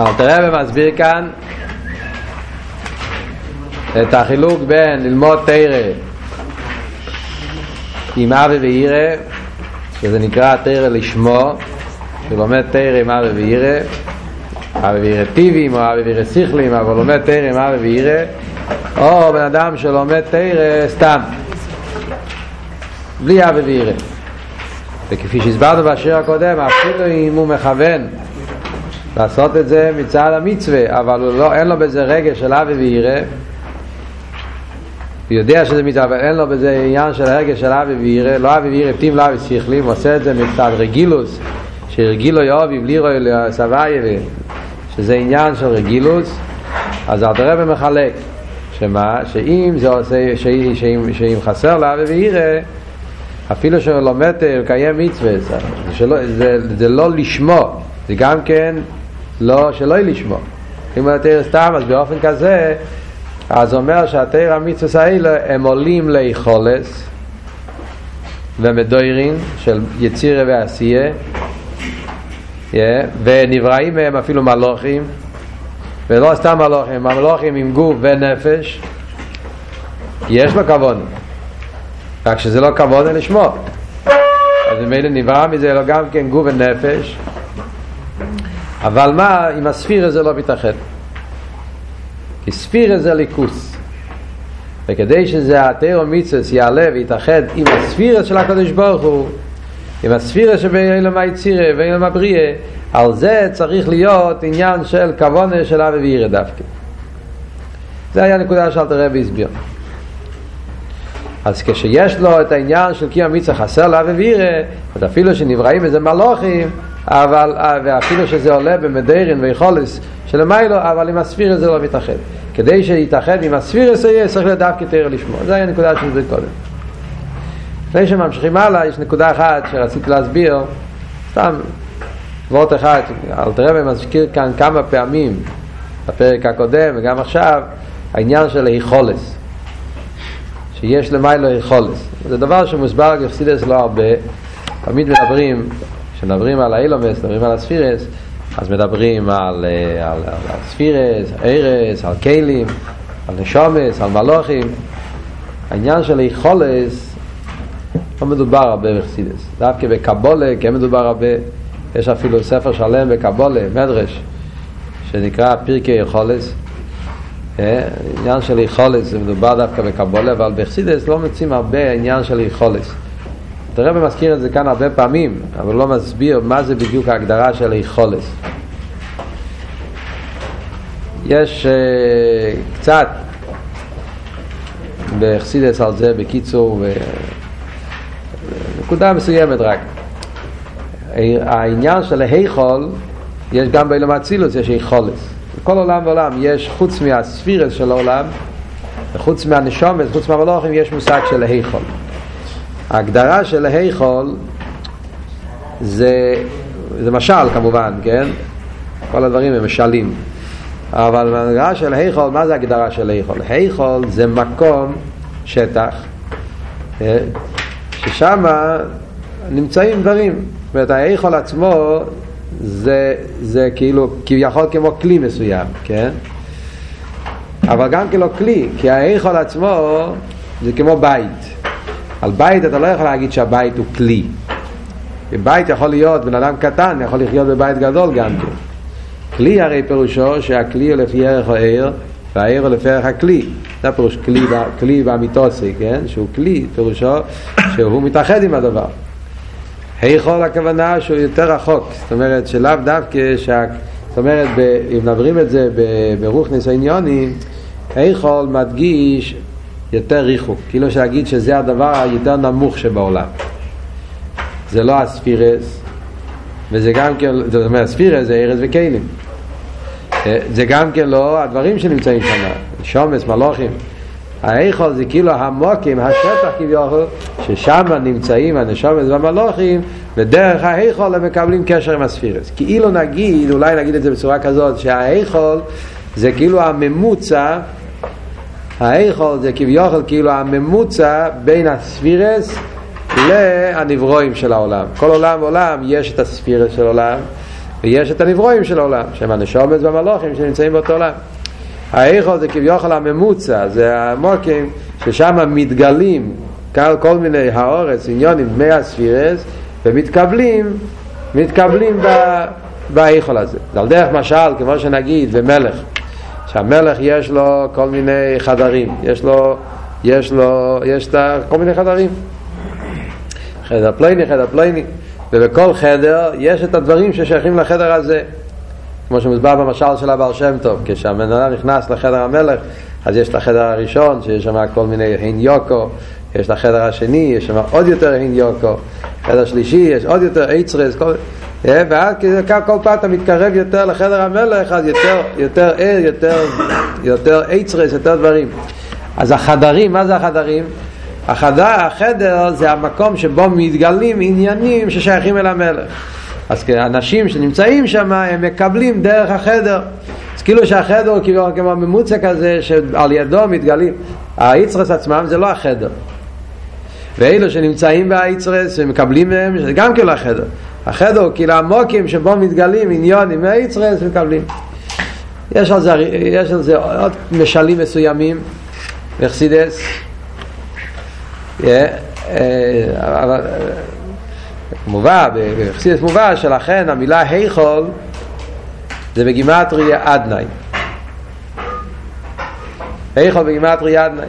אלתר רבי מסביר כאן את החילוק בין ללמוד תרא עם אבי וירא שזה נקרא תרא לשמו שלומד תרא עם אבי וירא אבי וירא טיבים או אבי וירא שכלים אבל לומד תרא עם אבי וירא או בן אדם שלומד תרא סתם בלי אבי וירא וכפי שהסברנו בשיר הקודם אפילו אם הוא מכוון לעשות את זה מצד המצווה אבל לא, אין לו בזה רגש של אבי וירא. הוא יודע שזה מצווה, אבל אין לו בזה עניין של הרגש של אבי וירא, לא אבי וירא, פתים לאבי שכלים, הוא עושה את זה מצד רגילוס, שרגילו יאהבי בלי רואי לסבייה, שזה עניין של רגילוס, אז רבי מחלק, שמה, שאם זה עושה, שאם, שאם, שאם חסר לאבי וירא, אפילו שהוא לומד לקיים מצווה, זה, זה, זה לא לשמו, זה גם כן לא, שלא יהיה לשמו. אם יותר סתם, אז באופן כזה, אז אומר שהתיר המצווה האלה הם עולים ליכולס ומדוירין של יצירה ועשייה yeah, ונבראים מהם אפילו מלוכים ולא סתם מלוכים, המלוכים עם גוף ונפש. יש לו כבוד רק שזה לא כבוד לשמו אז ממילא נברא מזה לא גם כן גוף ונפש אבל מה, עם הספירה זה לא מתאחד? כי ספירה זה ליכוס. וכדי שזה התיאו מיצוס יעלה ויתאחד עם הספירה של הקדוש ברוך הוא עם הספירה שבאילם היצירה ואילם הבריאה על זה צריך להיות עניין של כוונה של אבי וירא דווקא. זה היה נקודה שאלת הרבי הסביר. אז כשיש לו את העניין של קיום מצווה חסר לאבי וירא אפילו שנבראים איזה מלוכים אבל, ואפילו שזה עולה במדרין ויכולס של מיילו, אבל עם הספירס זה לא מתאחד. כדי שיתאחד עם הספירס יהיה, צריך דווקא תראה לשמוע. זו הייתה נקודה של זה קודם. לפני שממשיכים הלאה, יש נקודה אחת שרציתי להסביר, סתם וורט אחד, אלתר רבי מזכיר כאן כמה פעמים, בפרק הקודם וגם עכשיו, העניין של היכולס. שיש למיילו היכולס. זה דבר שמוסבר גפסידס לא הרבה, תמיד מדברים כשמדברים על האילומס, מדברים על הספירס, אז מדברים על, אה, על, על, על ספירס, ארס, על כלים, על נשומס, על מלוכים. העניין של איכולס לא מדובר הרבה בחסידס. דווקא בקבולה כן מדובר הרבה. יש אפילו ספר שלם בקבולה, מדרש, שנקרא פרקי איכולס. אה, עניין של איכולס זה מדובר דווקא בקבולה, אבל בחסידס לא מוצאים הרבה עניין של איכולס. הרב מזכיר את זה כאן הרבה פעמים, אבל לא מסביר מה זה בדיוק ההגדרה של היכולס. יש uh, קצת בחסידס על זה בקיצור, ו... נקודה מסוימת רק. העניין של ההיכול, יש גם באילום אצילוס, יש היכולס. בכל עולם ועולם יש, חוץ מהספירס של העולם, וחוץ מהנשומס, חוץ מהמלוכים, יש מושג של ההיכול. ההגדרה של היכול זה, זה משל כמובן, כן? כל הדברים הם משלים. אבל ההגדרה של היכול, מה זה הגדרה של היכול? היכול זה מקום, שטח, אה, ששם נמצאים דברים. זאת אומרת, ההיכול עצמו זה, זה כאילו כביכול כמו כלי מסוים, כן? אבל גם כאילו כלי, כי ההיכול עצמו זה כמו בית. על בית אתה לא יכול להגיד שהבית הוא כלי. בבית יכול להיות בן אדם קטן, יכול לחיות בבית גדול גם כן. כלי הרי פירושו שהכלי הוא לפי ערך העיר, והעיר הוא לפי ערך הכלי. זה פירוש כלי, כלי באמיתוסי, כן? שהוא כלי, פירושו שהוא מתאחד עם הדבר. היכול הכוונה שהוא יותר רחוק, זאת אומרת שלאו דווקא, שה... זאת אומרת, ב... אם נברים את זה ברוך ניסיוניונים, היכול מדגיש יותר ריחוק, כאילו שאגיד שזה הדבר היותר נמוך שבעולם. זה לא הספירס, וזה גם כן, זאת אומרת, ספירס זה ארז וכלים. אה, זה גם כן לא הדברים שנמצאים שם, שומס, מלוכים. האיכול זה כאילו המוקים, השטח כביכול, ששם נמצאים הנשומס והמלוכים, ודרך האיכול הם מקבלים קשר עם הספירס. כאילו נגיד, אולי נגיד את זה בצורה כזאת, שהאיכול זה כאילו הממוצע האיכול זה כביכול כאילו הממוצע בין הספירס לנברואים של העולם. כל עולם ועולם יש את הספירס של עולם, ויש את הנברואים של העולם, שהם הנשומת והמלוכים שנמצאים באותו עולם. האיכול זה כביכול הממוצע, זה המוקים ששם מתגלים כל, כל מיני האורץ, עניונים, דמי הספירס, ומתקבלים, מתקבלים באיכול הזה. זה על דרך משל, כמו שנגיד, במלך, שהמלך יש לו כל מיני חדרים, יש לו, יש לו, יש כל מיני חדרים. חדר פלייני, חדר פלייני, ובכל חדר יש את הדברים ששייכים לחדר הזה. כמו שמוסבר במשל של הבעל שם טוב, כשהמנהל נכנס לחדר המלך, אז יש את החדר הראשון, שיש שם כל מיני הין יוקו, יש את החדר השני, יש שם עוד יותר הין יוקו, חדר שלישי, יש עוד יותר אייצרס, כל... אה, ואז כל פעם אתה מתקרב יותר לחדר המלך, אז יותר, יותר ער, יותר, יותר אייצרס, יותר דברים. אז החדרים, מה זה החדרים? החדר, החדר זה המקום שבו מתגלים עניינים ששייכים אל המלך. אז אנשים שנמצאים שם הם מקבלים דרך החדר. אז כאילו שהחדר הוא כאילו כמו ממוצע כזה שעל ידו מתגלים. האיצרס עצמם זה לא החדר. ואלו שנמצאים באיצרס ומקבלים מהם זה גם כאילו החדר. החדר כאילו המוקים שבו מתגלים עניונים מהאיצרס ומקבלים. יש על זה, יש על זה עוד משלים מסוימים, מחסידס. Yeah, uh, אבל מובא, בחסידס מובא שלכן המילה היכול זה בגימטריה אדנאי. היכול בגימטריה אדנאי.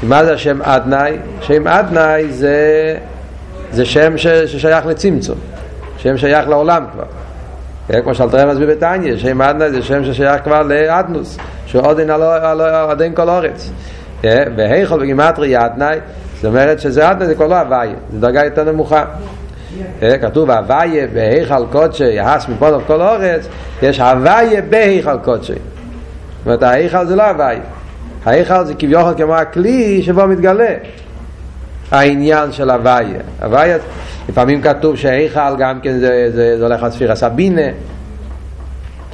כי מה זה השם אדנאי? שם אדנאי זה, זה שם ש, ששייך לצמצום, שם שייך לעולם כבר. כן, כמו שאלתרם מסביר בתניא, שם אדנאי זה שם ששייך כבר לאדנוס, שעוד אין כל אורץ. כן, והיכול בגימטריה אדנאי, זאת אומרת שזה אדנאי זה כבר לא הוויה, זה דרגה יותר נמוכה. כתוב הוויה בהיכל קודשי יחס מפודו כל אורץ יש הוויה בהיכל קודשי זאת אומרת ההיכל זה לא הוויה ההיכל זה כביכול כמו הכלי שבו מתגלה העניין של הוויה הוויה לפעמים כתוב שההיכל גם כן זה, זה, זה הולך לספיר הסבינה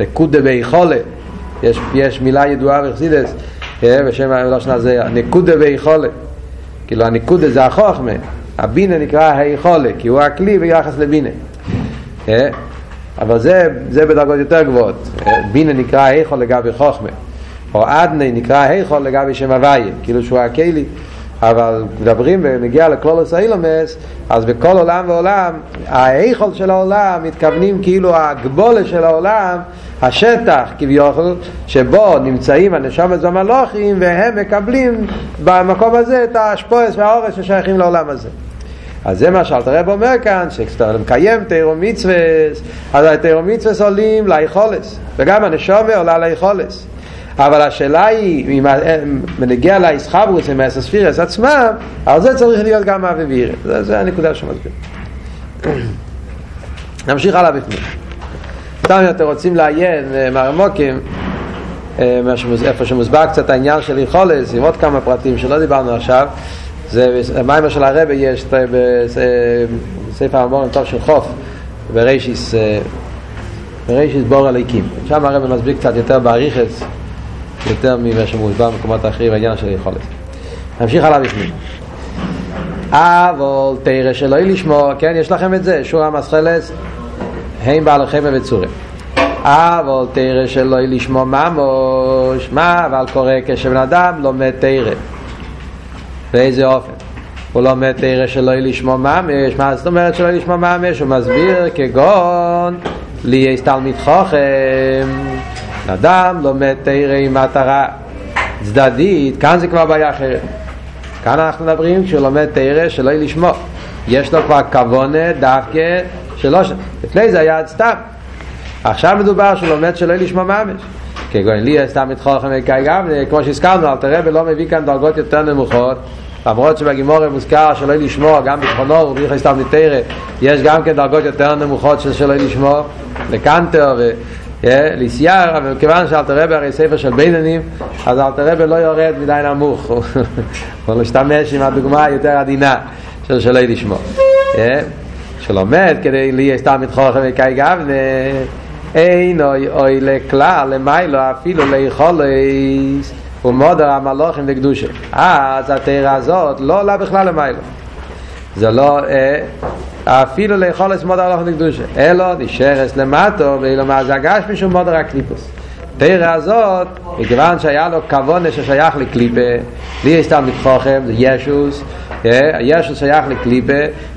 נקודה בהיכולה יש, יש מילה ידועה בחסידס בשם הלושנה זה נקודה בהיכולה כאילו הנקודה זה החוכמה הבינה נקרא היכולת, כי הוא הכלי ביחס לבינה. אה? אבל זה, זה בדרגות יותר גבוהות. בינה נקרא היכול לגבי חוכמה. או אדני נקרא היכול לגבי שם הוויה, כאילו שהוא הכלי. אבל מדברים ונגיע לקלולוס האילומס, אז בכל עולם ועולם, ההיכול של העולם מתכוונים כאילו הגבולה של העולם, השטח כביכול, שבו נמצאים הנשמת והמלוכים, והם מקבלים במקום הזה את השפועס והאורס ששייכים לעולם הזה. אז זה מה שאלת הרב אומר כאן, שכשאתה מקיים תירו מצווה, אז התירו מצווה עולים ליכולס, וגם הנשומה עולה ליכולס. אבל השאלה היא, אם מנגיע לאיסחברוס עם האסספירס עצמם, על זה צריך להיות גם אבי זה, זה הנקודה שמסביר. נמשיך הלאה בפנים. סתם אתם רוצים לעיין מהרמוקים, איפה שמוסבר קצת העניין של יכולס, עם עוד כמה פרטים שלא דיברנו עכשיו, זה המיימר של הרבי יש בספר המורים טוב של חוף ברישיס ברישיס בור הליקים שם הרבי מסביר קצת יותר באריכס יותר ממה שמוסבר במקומות אחרים בעניין של יכולת נמשיך הלאה בפנים. אבל תראה שלא יהיה לשמוע כן יש לכם את זה שורה מסחלס הם בעלכם ובצורים. אבל תראה שלא יהיה לשמוע ממוש מה אבל קורה כשבן אדם לומד תראה באיזה אופן? הוא לומד תרא שלא יהיה לשמוע ממש, מה זאת אומרת שלא יהיה לשמוע ממש? הוא מסביר כגון לי יש תלמיד חוכם, אדם לומד תרא עם מטרה צדדית, כאן זה כבר בעיה אחרת. כאן אנחנו מדברים כשהוא לומד תרא שלא יהיה לשמוע. יש לו כבר כוונה דווקא שלא. לפני זה היה סתם. עכשיו מדובר שהוא לומד שלא יהיה לשמוע ממש. כגון לי סתם מתחוכם וקאי גם, כמו שהזכרנו, אל תראה ולא מביא כאן דרגות יותר נמוכות למרות שבגימורה מוזכר שלא לשמוע גם בזכונו ובריך סתם נתרא יש גם כן דרגות יותר נמוכות של שלא לשמוע לקנטר. ליסייר, אבל כיוון שאל תרבה הרי ספר של ביננים, אז אל תרבה לא יורד מדי נמוך, הוא משתמש עם הדוגמה היותר עדינה של שלא לשמוע. שלומד כדי לי סתם מתחוכם וקאי גבנה אין אוי אוי לכלל למיילו אפילו ליכולס ומודר המלוכים וקדושה. אז התארה הזאת לא עולה בכלל למיילו זה לא אה, אפילו לאכול את מודר הלוך לקדושה אלו נשארס למטו ואילו מה זה הגש משום מודר הקליפוס תראה הזאת, מכיוון שהיה לו כוונה ששייך לקליפה, לי יש סתם מתחוכם, זה ישוס, ישוס שייך לקליפה,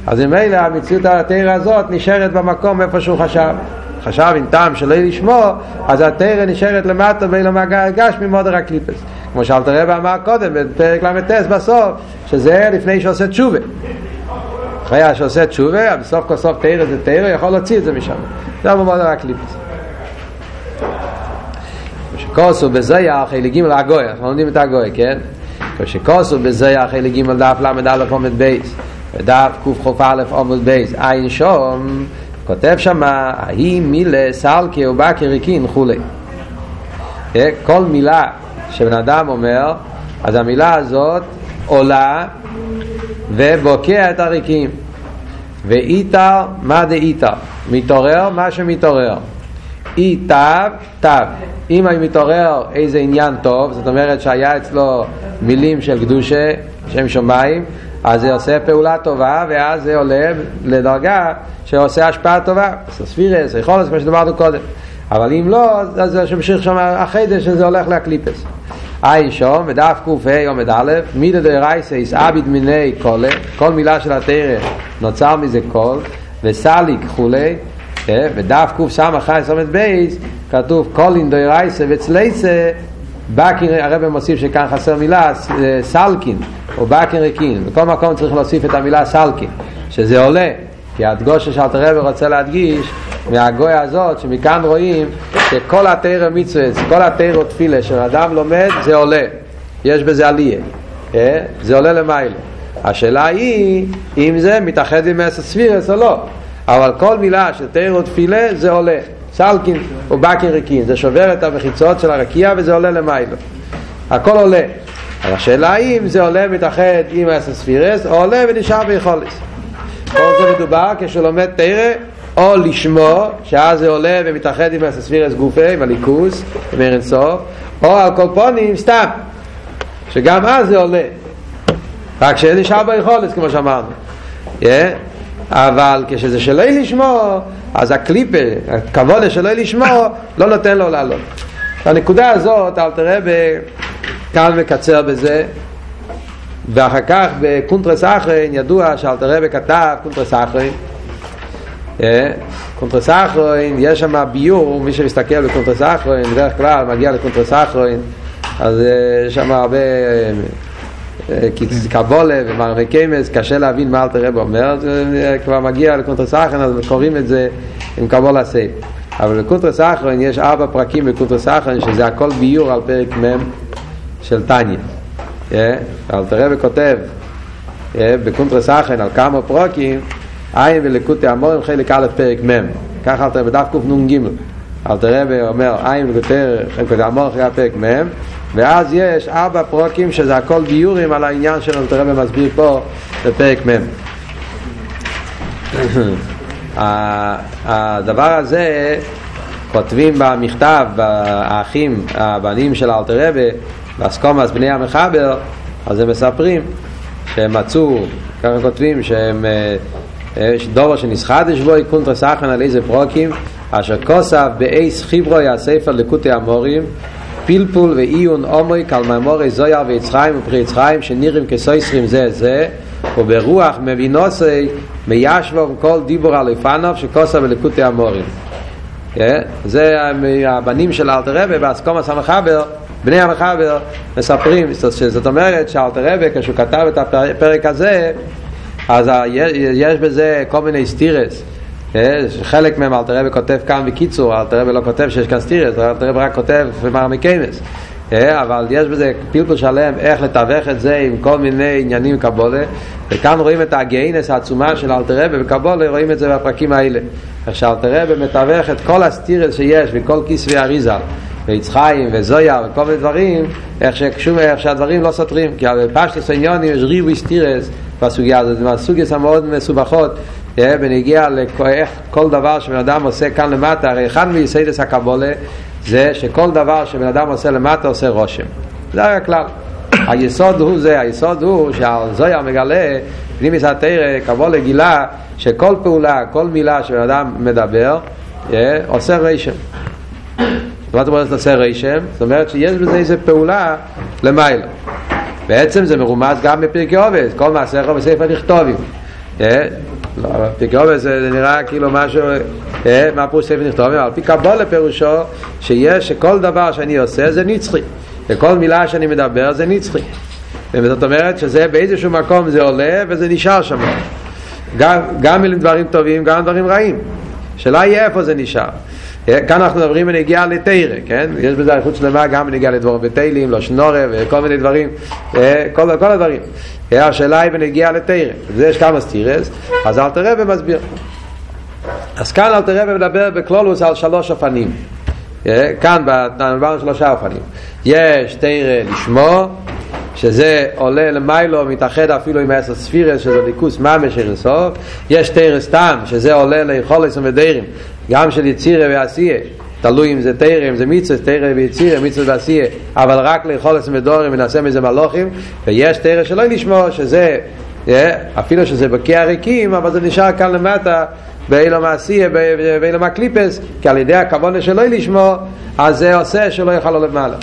אז ממילא המציאות התראה הזאת נשארת במקום איפה שהוא חשב. חשב עם טעם שלא לשמוע, אז התרא נשארת למטה ואילו מהגש ממודר הקליפס. כמו שאלת רב אמר קודם, בפרק ל"ט בסוף, שזה לפני שעושה תשובה. אחרי שעושה תשובה, בסוף כל סוף תורה זה תורה, יכול להוציא את זה משם. זה במדור הקליפות. כמו שכתוב בזוהר, חלק ג' הגהה, אנחנו לומדים את ההגהה, כן? כמו שכתוב בזוהר, חלק ג' דף ל"א עמוד ב', ודף קכ"א עמוד ב', עיין שם, כותב שם, ההיא מילה סלקא ובקע רקיעין כולי. כל מילה שבן אדם אומר, אז המילה הזאת עולה ובוקע את הריקים. ואיתר, מה זה איתר? מתעורר מה שמתעורר. אי תו. אם אני מתעורר איזה עניין טוב, זאת אומרת שהיה אצלו מילים של קדושה, שם שמיים, אז זה עושה פעולה טובה, ואז זה עולה לדרגה שעושה השפעה טובה. ספירס, להיות כמו שדיברנו קודם. אבל אם לא, אז זה שמשיך שם החידש שזה הולך לקליפס. עין שום, בדף ק"ה עומד א', מידא דרייסייס עביד מיני קולה, כל מילה של התרא נוצר מזה קול, וסליק כולי, בדף קס עומד בייס, כתוב קולין דרייסה וצלייסה, בקין, הרב מוסיף שכאן חסר מילה, סלקין, או בקין ריקין, בכל מקום צריך להוסיף את המילה סלקין, שזה עולה, כי הדגושה שאלת הרב רוצה להדגיש מהגויה הזאת, שמכאן רואים שכל התרא מצווה, כל התרא תפילה שאדם לומד, זה עולה. יש בזה עלייה. זה עולה למעלה. השאלה היא, אם זה מתאחד עם עשר ספירס או לא. אבל כל מילה של תרא תפילה, זה עולה. סלקין או בקין ריקין. זה שובר את המחיצות של הרקיע וזה עולה למעלה. הכל עולה. אבל השאלה היא אם זה עולה מתאחד עם עשר ספירס, או עולה ונשאר ביכולת. כל זה מדובר כשהוא לומד תרא או לשמו, שאז זה עולה ומתאחד עם הספירס גופי, עם הליכוס, עם ערן סוף, או על כל פונים סתם, שגם אז זה עולה. רק שנשאר ביכולת, כמו שאמרנו. Yeah. אבל כשזה שלא לשמו, אז הקליפה, הכבוד שלא לשמו, לא נותן לו לעלות. הנקודה הזאת, אל תראה כאן מקצר בזה, ואחר כך בקונטרס אחרון, ידוע שאלטר רבי כתב קונטרס אחרון, קונטרס אחרון, יש שם ביאור, מי שמסתכל בקונטרס אחרון, בדרך כלל מגיע לקונטרס אחרון, אז יש שם הרבה קבלה ומראי מקומות, קשה להבין מה אלטר רבי אומר, זה כבר מגיע לקונטרס אחרון, אז קוראים את זה עם קבלה סייף. אבל בקונטרס אחרון יש ארבע פרקים בקונטרס אחרון, שזה הכל ביאור על פרק מ' של טניה. אלתר רב כותב בקונטרס אחרין על כמה פרקים, עין ולקוטי המורים חלק א' פרק מ' ככה אלתר בדף קנ"ג אלתר רבי אומר עין ולקוטי המורים חלק פרק מ' ואז יש ארבע פרוקים שזה הכל ביורים על העניין של אלתר רבי מסביר פה בפרק מ' הדבר הזה כותבים במכתב האחים הבנים של אלתר רבי באסקומאס בני המחבר אז הם מספרים שהם מצאו, ככה כותבים שהם יש דובר שנסחדש בו קונטרס אחן על איזה פרוקים אשר כוסף באייס חיברוי הספר לקוטי המורים פלפול ועיון עומרי כלממורי זויר ויצחיים ופרי יצחיים שנראים כסויסרים זה זה וברוח מבינוסי מיישבם כל דיבור על אופניו שכתב בלקוטי אמרים. זה הבנים של אלטר רבי בהסכמת המחבר בני המחבר מספרים זאת אומרת שאלטר רבי כשהוא כתב את הפרק הזה אז יש בזה כל מיני סתירות חלק מהם אלטר רבי כותב כאן בקיצור אלטר רבי לא כותב שיש כאן סתירות אלטר רבי רק כותב מראי מקומות אבל יש בזה פלפול שלם איך לתווך את זה עם כל מיני עניינים קבלה וכאן רואים את הגאונות העצומה של אלטר רבי בקבלה רואים את זה בפרקים האלה. איך שאלטר רבי מתווך את כל הסתירות שיש וכל כתבי עץ חיים וזוהר וכל מיני דברים איך, ששם, איך שהדברים לא סותרים כי בפשטות העניינים יש ריבוי סתירות בסוגיה הזאת, זה מהסוגיות המאוד מסובכות בנוגע לאיך כל דבר שבן אדם עושה כאן למטה, הרי אחד מיסודות הקבלה זה שכל דבר שבן אדם עושה למטה עושה רושם. זה הרי הכלל. היסוד הוא זה, היסוד הוא שהזויר מגלה פנימיס התרא קבוא לגילה שכל פעולה, כל מילה שבן אדם מדבר עושה רשם מה זאת אומרת עושה רשם? זאת אומרת שיש בזה איזה פעולה למעלה. בעצם זה מרומז גם בפרקי עובד. כל מעשיך בספר נכתובים. פרקי עובד זה נראה כאילו משהו מה פירוש ספר נכתובים? על פי קבולה פירושו שיש שכל דבר שאני עושה זה נצחי. וכל מילה שאני מדבר זה נצחי. זאת אומרת שזה באיזשהו מקום זה עולה וזה נשאר שם. גם, גם דברים טובים גם דברים רעים. שאלה היא איפה זה נשאר כאן אנחנו מדברים בנגיעה לתרא, כן? יש בזה איכות שלמה גם בנגיעה לדבורים בתהילים, לא שנורה וכל מיני דברים, כל, כל הדברים. השאלה היא בנגיעה לתרא. וזה יש כמה סטירס, אז אל תראה ומסביר. אז כאן אל תראה ומדבר בקלולוס על שלוש אופנים. כאן דיברנו שלושה אופנים. יש תרא לשמו, שזה עולה למיילו, מתאחד אפילו עם עשר ספירס, שזה ליכוס ממש של סוף. יש תרא סתם, שזה עולה ליכולס ומדרים, גם של יצירה ועשייה. תלוי אם זה תרא, אם זה מצווה, תרא ויצירה, מצווה ועשייה, אבל רק ליכולס ומדורים ונעשה מזה מלוכים, ויש תרא שלא לשמוע, שזה, אפילו שזה בקי הריקים, אבל זה נשאר כאן למטה, באילו מעשייה, באילו מקליפס, כי על ידי הכוונה שלא לשמוע, אז זה עושה שלא יוכל עולה למעלה.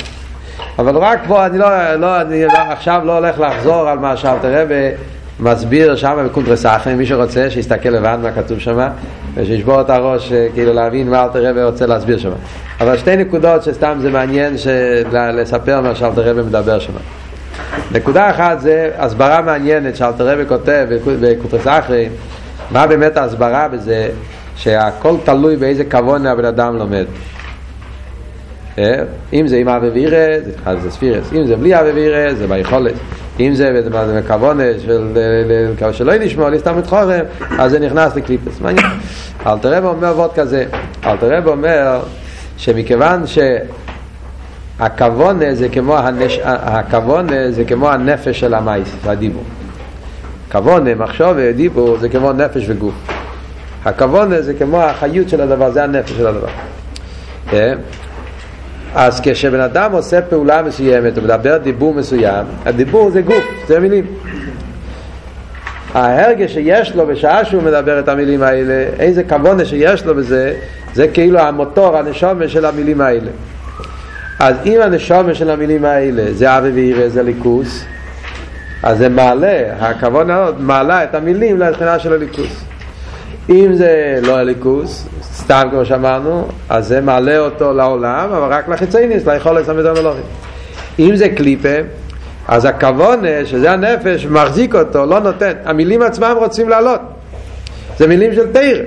אבל רק פה אני לא, לא, אני עכשיו לא הולך לחזור על מה שאלתר רבי מסביר שם בקונטרס אחרי, מי שרוצה שיסתכל לבד מה כתוב שם ושישבור את הראש כאילו להבין מה אלתר רבי רוצה להסביר שם. אבל שתי נקודות שסתם זה מעניין לספר מה שאלתר רבי מדבר שם. נקודה אחת זה הסברה מעניינת שאלטר רבי כותב בקונטרס אחרון מה באמת ההסברה בזה? שהכל תלוי באיזה כוונה הבן אדם לומד אם זה עם אהבה ויראה, זה ספירות, אם זה בלי אהבה ויראה, זה בהיכלות. אם זה בכוונה של שלא לשמה, סתם מתחרים, אז זה נכנס לקליפות. מעניין. אלטר רבי אומר ועוד כזה, אלטר רבי אומר שמכיוון שהכוונה זה כמו הנש... זה כמו הנפש של המייס, זה הדיבור. כוונה, מחשוב ודיבור זה כמו נפש וגוף. הכוונה זה כמו החיות של הדבר, זה הנפש של הדבר. אז כשבן אדם עושה פעולה מסוימת, הוא מדבר דיבור מסוים, הדיבור זה גוף, זה מילים. ההרגש שיש לו בשעה שהוא מדבר את המילים האלה, איזה כוונה שיש לו בזה, זה כאילו המוטור, הנשומה של המילים האלה. אז אם הנשומה של המילים האלה זה אבי וירא, זה ליכוס, אז זה מעלה, הכוונה מעלה את המילים לבחינה של הליכוס. אם זה לא הליכוס, סתם כמו שאמרנו, אז זה מעלה אותו לעולם, אבל רק לחיצייניס, ליכולת המדון מלוכים. אם זה קליפה, אז הכוונה, שזה הנפש, מחזיק אותו, לא נותן. המילים עצמם רוצים לעלות. זה מילים של תיר.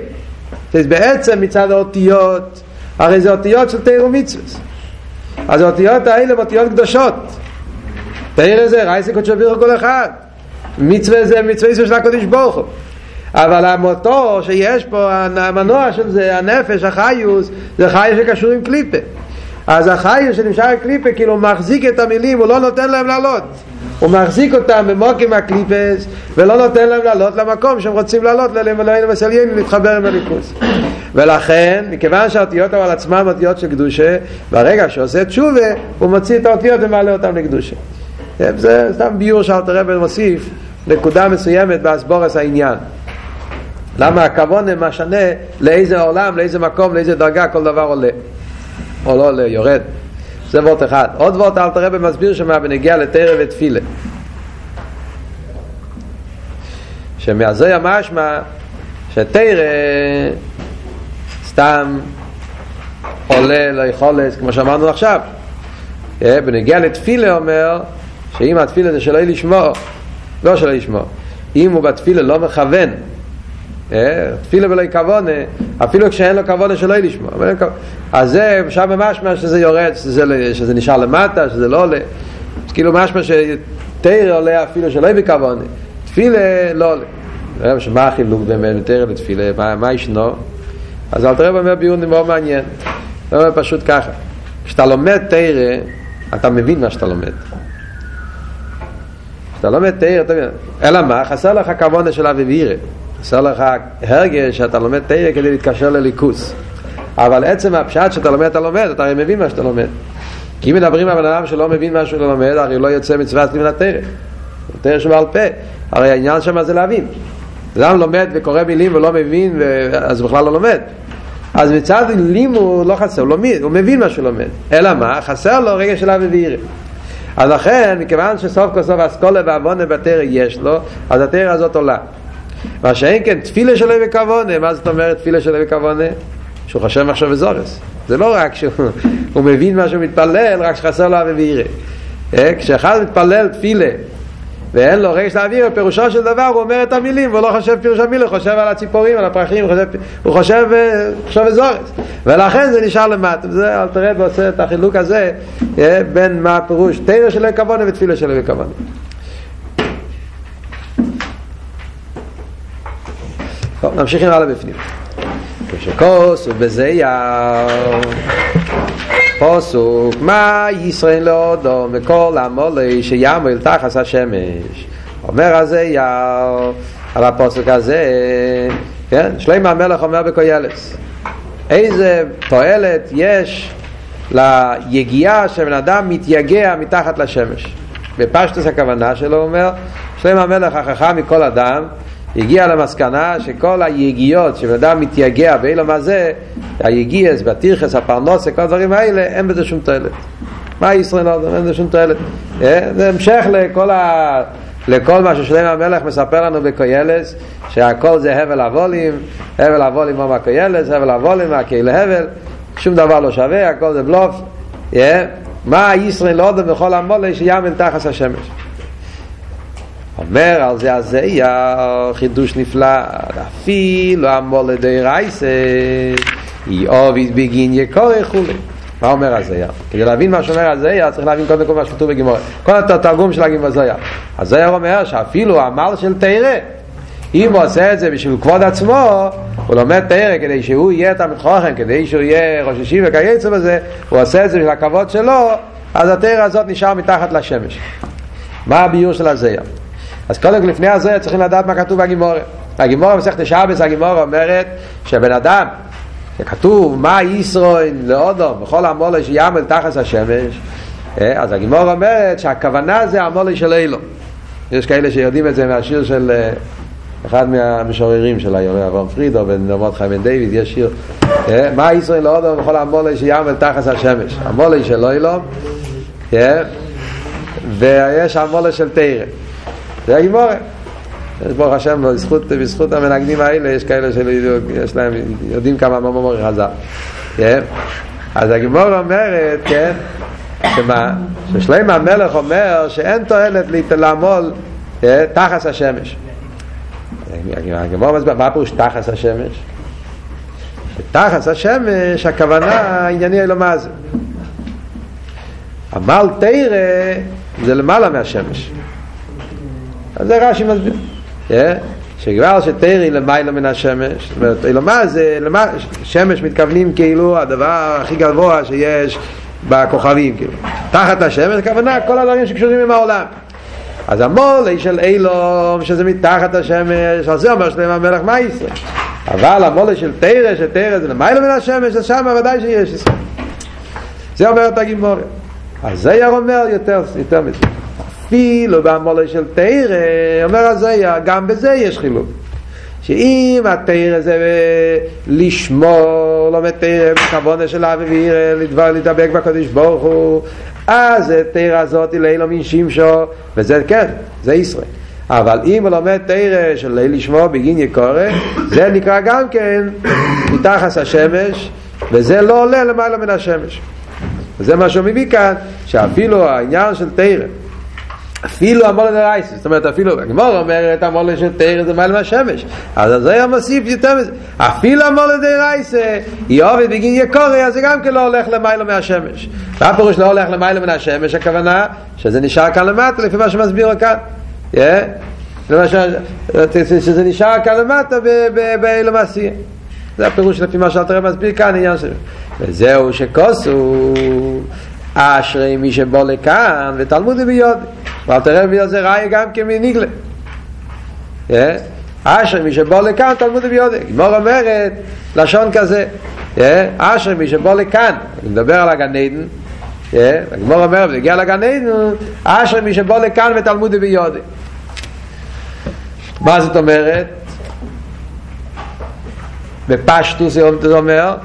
זה בעצם מצד האותיות, הרי זה אותיות של תיר ומצווה. אז האותיות האלה הן אותיות קדושות. תיר זה רייסי קודשו בירו כל אחד. מצווה זה מצווה של הקודש ברוך הוא. אבל המוטור שיש פה, המנוע של זה, הנפש, החיוס, זה חיוס שקשור עם קליפה. אז החיוס שנמשך עם קליפה כאילו מחזיק את המילים, הוא לא נותן להם לעלות. הוא מחזיק אותם במוקים הקליפס ולא נותן להם לעלות למקום שהם רוצים לעלות לאלוהינו וסליינו להתחבר עם הליכוס ולכן מכיוון שהאותיות אבל עצמם אותיות של קדושה ברגע שעושה תשובה הוא מוציא את האותיות ומעלה אותם לקדושה זה סתם ביור שאלתר רבי מוסיף נקודה מסוימת באסבורס העניין למה הכוונה משנה לאיזה עולם, לאיזה מקום, לאיזה דרגה כל דבר עולה. או לא עולה, יורד. זה וורט אחד. עוד וורט אל תראה במסביר שמה בנגיע לתרא ותפילה. שמהזויה משמע שתרא סתם עולה ליכולת כמו שאמרנו עכשיו. בנגיע לתפילה אומר שאם התפילה זה שלא לשמוע לא שלא לשמוע אם הוא בתפילה לא מכוון תפילה ולא כוונה, אפילו כשאין לו כוונה שלא לשמוע. אז זה שם משמע שזה יורד, שזה, נשאר למטה, שזה לא עולה. אז כאילו משמע שתרא עולה אפילו שלא בכוונה, תפילה לא עולה. מה החילוק בין תרא לתפילה, מה, ישנו? אז אל תראה אומר ביון מאוד מעניין. זה אומר פשוט ככה, כשאתה לומד תרא, אתה מבין מה שאתה לומד. כשאתה לומד תרא, אתה מבין. אלא מה? חסר לך כוונה של אבי וירא. עושה לך הרגש שאתה לומד תרא כדי להתקשר לליכוס אבל עצם הפשט שאתה לומד אתה לומד אתה הרי מבין מה שאתה לומד כי אם מדברים על בן אדם שלא מבין מה שהוא לא לומד, הרי לא יוצא מצוות לימוד התרא. תרא שבעל פה. הרי העניין שם זה להבין. אדם לומד וקורא מילים ולא מבין, ו... אז בכלל לא לומד. אז מצד לימוד לא חסר, הוא, לומד, הוא מבין מה שהוא לומד. אלא מה? חסר לו רגע של אבי וירא. אז לכן, מכיוון שסוף כל סוף אסכולה ועוונה בתרא יש לו, אז התרא הזאת עולה. מה שאין כן, תפילה שלו וכוונה, מה זאת אומרת תפילה שלו וכוונה? שהוא חושב מחשב וזורס. זה לא רק שהוא מבין מה שהוא מתפלל, רק שחסר לו אבי וירא. כשאחד מתפלל תפילה ואין לו רגש לאוויר, פירושו של דבר הוא אומר את המילים והוא לא חושב פירוש המילים, הוא חושב על הציפורים, על הפרחים, חושב, הוא חושב, וזורס ולכן זה נשאר למטה, וזה אל תראה ועושה את החילוק הזה בין מה הפירוש תרא של הכוונה ותפילה של הכוונה טוב, נמשיכים הלאה בפנים. כשכוס יאו פוסוק מה ישראל לאודו מכל המולי שימול תחס השמש. אומר הזה יאו על הפוסק הזה כן? שלמה המלך אומר בקוילס איזה תועלת יש ליגיעה שבן אדם מתייגע מתחת לשמש. בפשטוס הכוונה שלו אומר שלמה המלך החכם מכל אדם הגיע למסקנה שכל היגיעות שבן אדם מתייגע באילו מה זה, היגיעס, בתירחס, הפרנוסה, כל הדברים האלה, אין בזה שום תועלת. מה ישראל עוד? אין בזה שום תועלת. זה המשך לכל, ה... לכל מה ששלם המלך מספר לנו בקוילס, שהכל זה הבל אבולים, הבל אבולים או מהקוילס, הבל אבולים מהקהיל הבל, שום דבר לא שווה, הכל זה בלוף. מה ישראל עוד בכל המולה שיאמן תחת השמש. אומר על זה הזה היה חידוש נפלא אפילו המולד דיירייסה היא אוביד בגין יקורי חולי מה אומר הזיה? כדי להבין מה שאומר הזיה צריך להבין קודם כל מה שכתוב בגימור כל התרגום של הגימור הזיה הזיה אומר שאפילו המל של תירה אם הוא עושה את זה בשביל כבוד עצמו הוא לומד תירה כדי שהוא יהיה את המתחוכן כדי שהוא יהיה ראש ישיבה וכייצא בזה הוא עושה את זה בשביל הכבוד שלו אז התירה הזאת נשאר מתחת לשמש מה הביור של הזיה? אז קודם כל לפני הזה צריכים לדעת מה כתוב בגימורה. הגימורה מסכת שבס, הגימורה אומרת שבן אדם, שכתוב מה ישרוי לאודום בכל המולה שיעמל תחת השמש, אז הגימורה אומרת שהכוונה זה המולה של אילו. יש כאלה שיודעים את זה מהשיר של אחד מהמשוררים של היום, אברהם פרידו ונעמוד חיים בן דיוויד, יש שיר מה ישרוי לאודום בכל המולה שיעמל תחת השמש. המולה של אילו ויש המולה של תרא. זה הגימורה. יש ברוך השם, בזכות, בזכות המנגנים האלה, יש כאלה שיש להם, יודעים כמה ממור חז"ל. כן? אז הגימורה אומרת, כן, שמה? ששלם המלך אומר שאין תועלת לעמול כן, תחס השמש. הגימורה מסביר, מה פירוש תחס השמש? תחס השמש, הכוונה ענייני אלו מה זה. עמל תרא זה למעלה מהשמש. אז זה רש"י מסביר. שכבר שתרי למעלה מן השמש, זאת אומרת, אלומה זה, שמש מתכוונים כאילו הדבר הכי גבוה שיש בכוכבים, כאילו. תחת השמש, הכוונה כל הדברים שקשורים עם העולם. אז המולה של אילום, שזה מתחת השמש, על זה אומר שלם המלך מה ישראל. אבל המולה של תרא, שתרא זה למעלה מן השמש, אז שם ודאי שיש ישראל. זה אומר את הגימורה. אז זה אומר יותר, יותר מזה. אפילו במולה של תרא, אומר הזיה, גם בזה יש חילוק. שאם התרא זה לשמור, לומד תרא בכוונה של אבי וירא, לדבר, לדבק בקדוש ברוך הוא, אז התרא הזאת היא לילה מן שמשו, וזה כן, זה ישראל. אבל אם הוא לומד תרא של ליל לשמור בגין יקורא, זה נקרא גם כן מתחס השמש, וזה לא עולה למעלה מן השמש. וזה מה שהוא מביא כאן, שאפילו העניין של תרא, אפילו המולה דרייסה, זאת אומרת אפילו, הגמור אומרת המולה של תרא זה מעל מהשמש, אז זה היה מוסיף יותר מזה, אפילו המולה דרייסה, היא עובד בגין יקורי, אז זה גם כן לא הולך למיילו מהשמש. מה הפירוש לא הולך למיילו מן השמש? הכוונה שזה נשאר כאן למטה, לפי מה שמסביר כאן. שזה נשאר כאן למטה באילו מעשייה. זה הפירוש לפי מה שאתה מסביר כאן, עניין שלו. וזהו שכוסו אשרי מי שבוא לכאן ותלמודי ביודי. ואל תראה בי זה ראי גם כמניגלה אשר מי שבוא לכאן תלמוד ביודק גמור אומרת לשון כזה. אשר מי שבוא לכאן אני מדבר על הגן עדן. הגמור אומר, ונגיע לגן עדן, אשר מי שבוא לכאן ותלמודי ביודי. מה זאת אומרת? בפשטוס זה אומר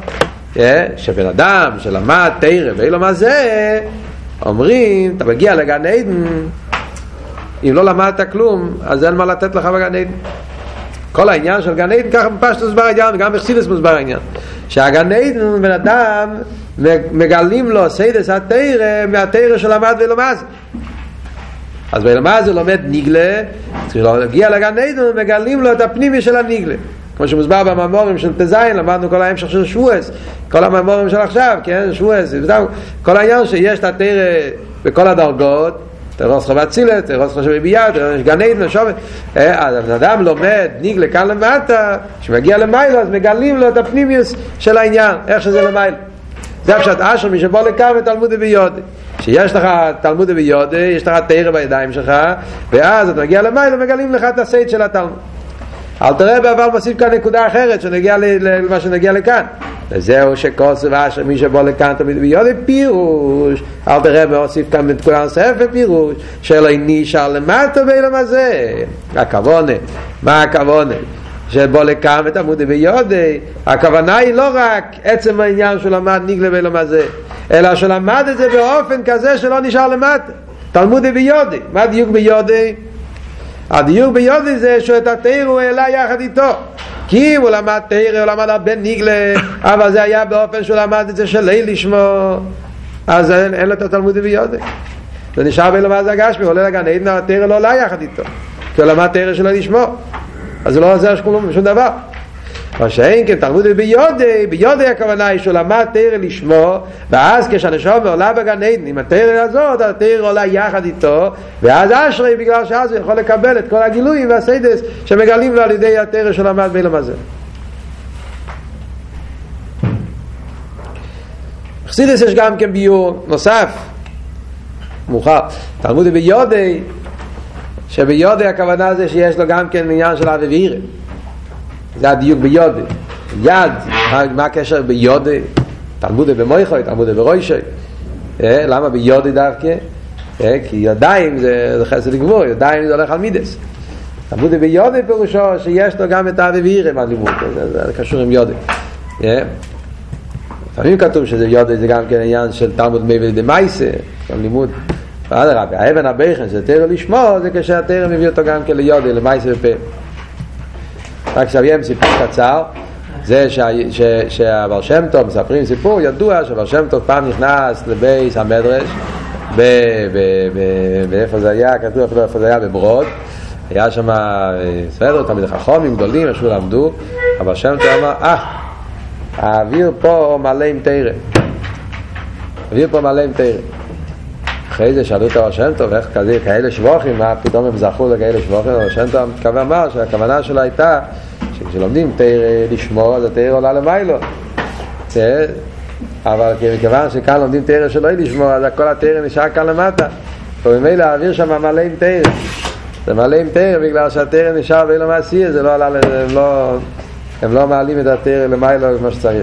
שבן אדם שלמד תרא ואין לו מה זה אומרים אתה מגיע לגן עדן אם לא למדת כלום אז אין מה לתת לך בגן עדן. כל העניין של גן עדן ככה בפשטות מוסבר העניין וגם בחסידות מוסבר העניין. שהגן עדן בן אדם מגלים לו סודות התורה מהתורה שלמד זה אז בלמה זה לומד נגלה, צריך להגיע לגן עדן, מגלים לו את הפנימי של הנגלה. כמו שמוסבר במאמרים של ט"ז, למדנו כל ההמשך של שבועות, כל המאמרים של עכשיו, כן, שבועות, כל העניין שיש את התרא בכל הדרגות, תרוס חוות צילת, תרוס חושב ביד, יש גן עדן, שובת, אז הבן אדם לומד ניגלה כאן למטה, כשמגיע למיילה אז מגלים לו את הפנימיוס של העניין, איך שזה למיילה. זה הפשט אשר מי שבוא לכאן ותלמודי ביודי שיש לך תלמודי ביודי יש לך תרא בידיים שלך ואז אתה מגיע למיילה ומגלים לך את הסייט של התלמוד אל תראה בעבר מוסיף כאן נקודה אחרת שנגיע למה שנגיע לכאן. וזהו שכוסו ואשר מי שבוא לכאן תמיד ביודי פירוש. אל תראה מוסיף כאן בנקודה נוספת פירוש שלא נשאר למטה באילם הזה. הכוונה מה הכוונה? שבוא לכאן ותלמודי ביודי. הכוונה היא לא רק עצם העניין שהוא למד ניגלה ואילו מה זה אלא שלמד את זה באופן כזה שלא נשאר למטה. תלמודי ביודי. מה דיוק ביודי? הדיוק ביודי זה שאת התאיר הוא העלה יחד איתו. כי אם הוא למד תאיר הוא למד הרבה ניגלה אבל זה היה באופן שהוא למד את זה שלי לשמו. אז אין, אין לו את התלמודי ביודי. זה נשאר מה זה הגשמי עולה לגן עדן התאיר לא עולה יחד איתו. כי הוא למד תאיר שלו לשמו. אז זה לא עוזר שום דבר מה שאין כן תלמוד ביודי, ביודי הכוונה היא שהוא למד תרא לשמו ואז כשהנשום עולה בגן עדן עם התרא הזאת, התרא עולה יחד איתו ואז אשרי בגלל שאז הוא יכול לקבל את כל הגילויים והסיידס שמגלים לו על ידי התרא שהוא למד באילם הזה. חסידס יש גם כן ביור נוסף. מאוחר תלמוד ביודי שביודי הכוונה זה שיש לו גם כן עניין של אבי ואירה זה הדיוק ביודי יד, מה הקשר ביודי תלמודי במויכוי, תלמודי ברוישוי. למה ביודי דווקא? כי ידיים זה חסד לגבור, ידיים זה הולך על מידס. תלמודי ביודי פירושו שיש לו גם את אבי ואירה מהלימוד, זה קשור עם יודי לפעמים כתוב שזה יודי זה גם כן עניין של תלמוד מי ודמייסה, לימוד. אדרבה, האבן הבכן שזה תרא לשמו זה כשהתרא מביא אותו גם כן ליודי, למייסה ופה רק סביים סיפור קצר. זה שהבר שם טוב מספרים סיפור ידוע שהבר שם טוב פעם נכנס לבייס המדרש באיפה זה היה, כתוב אפילו איפה זה היה בברוד. היה שם סדר, תמיד חכומים גדולים, איך שהוא למדו. אבל שם טוב אמר, אה, האוויר פה מלא עם תרא האוויר פה מלא עם תרא אחרי זה שאלו את הראש שם טוב, איך כזה, כאלה שבוכים, מה פתאום הם זכו לכאלה שבוכים, הראש שם טוב מתכוון אמר שהכוונה שלו הייתה שכשלומדים תאיר לשמור, אז התאיר עולה למיילו. אבל מכיוון שכאן לומדים תאיר שלא לשמור, אז כל התאיר נשאר כאן למטה. וממילא האוויר שם מלא עם תאיר. זה מלא עם תאיר בגלל שהתאיר נשאר ואין לו מעשי, זה לא עלה, הם לא, הם לא מעלים את התאיר למיילו כמו שצריך.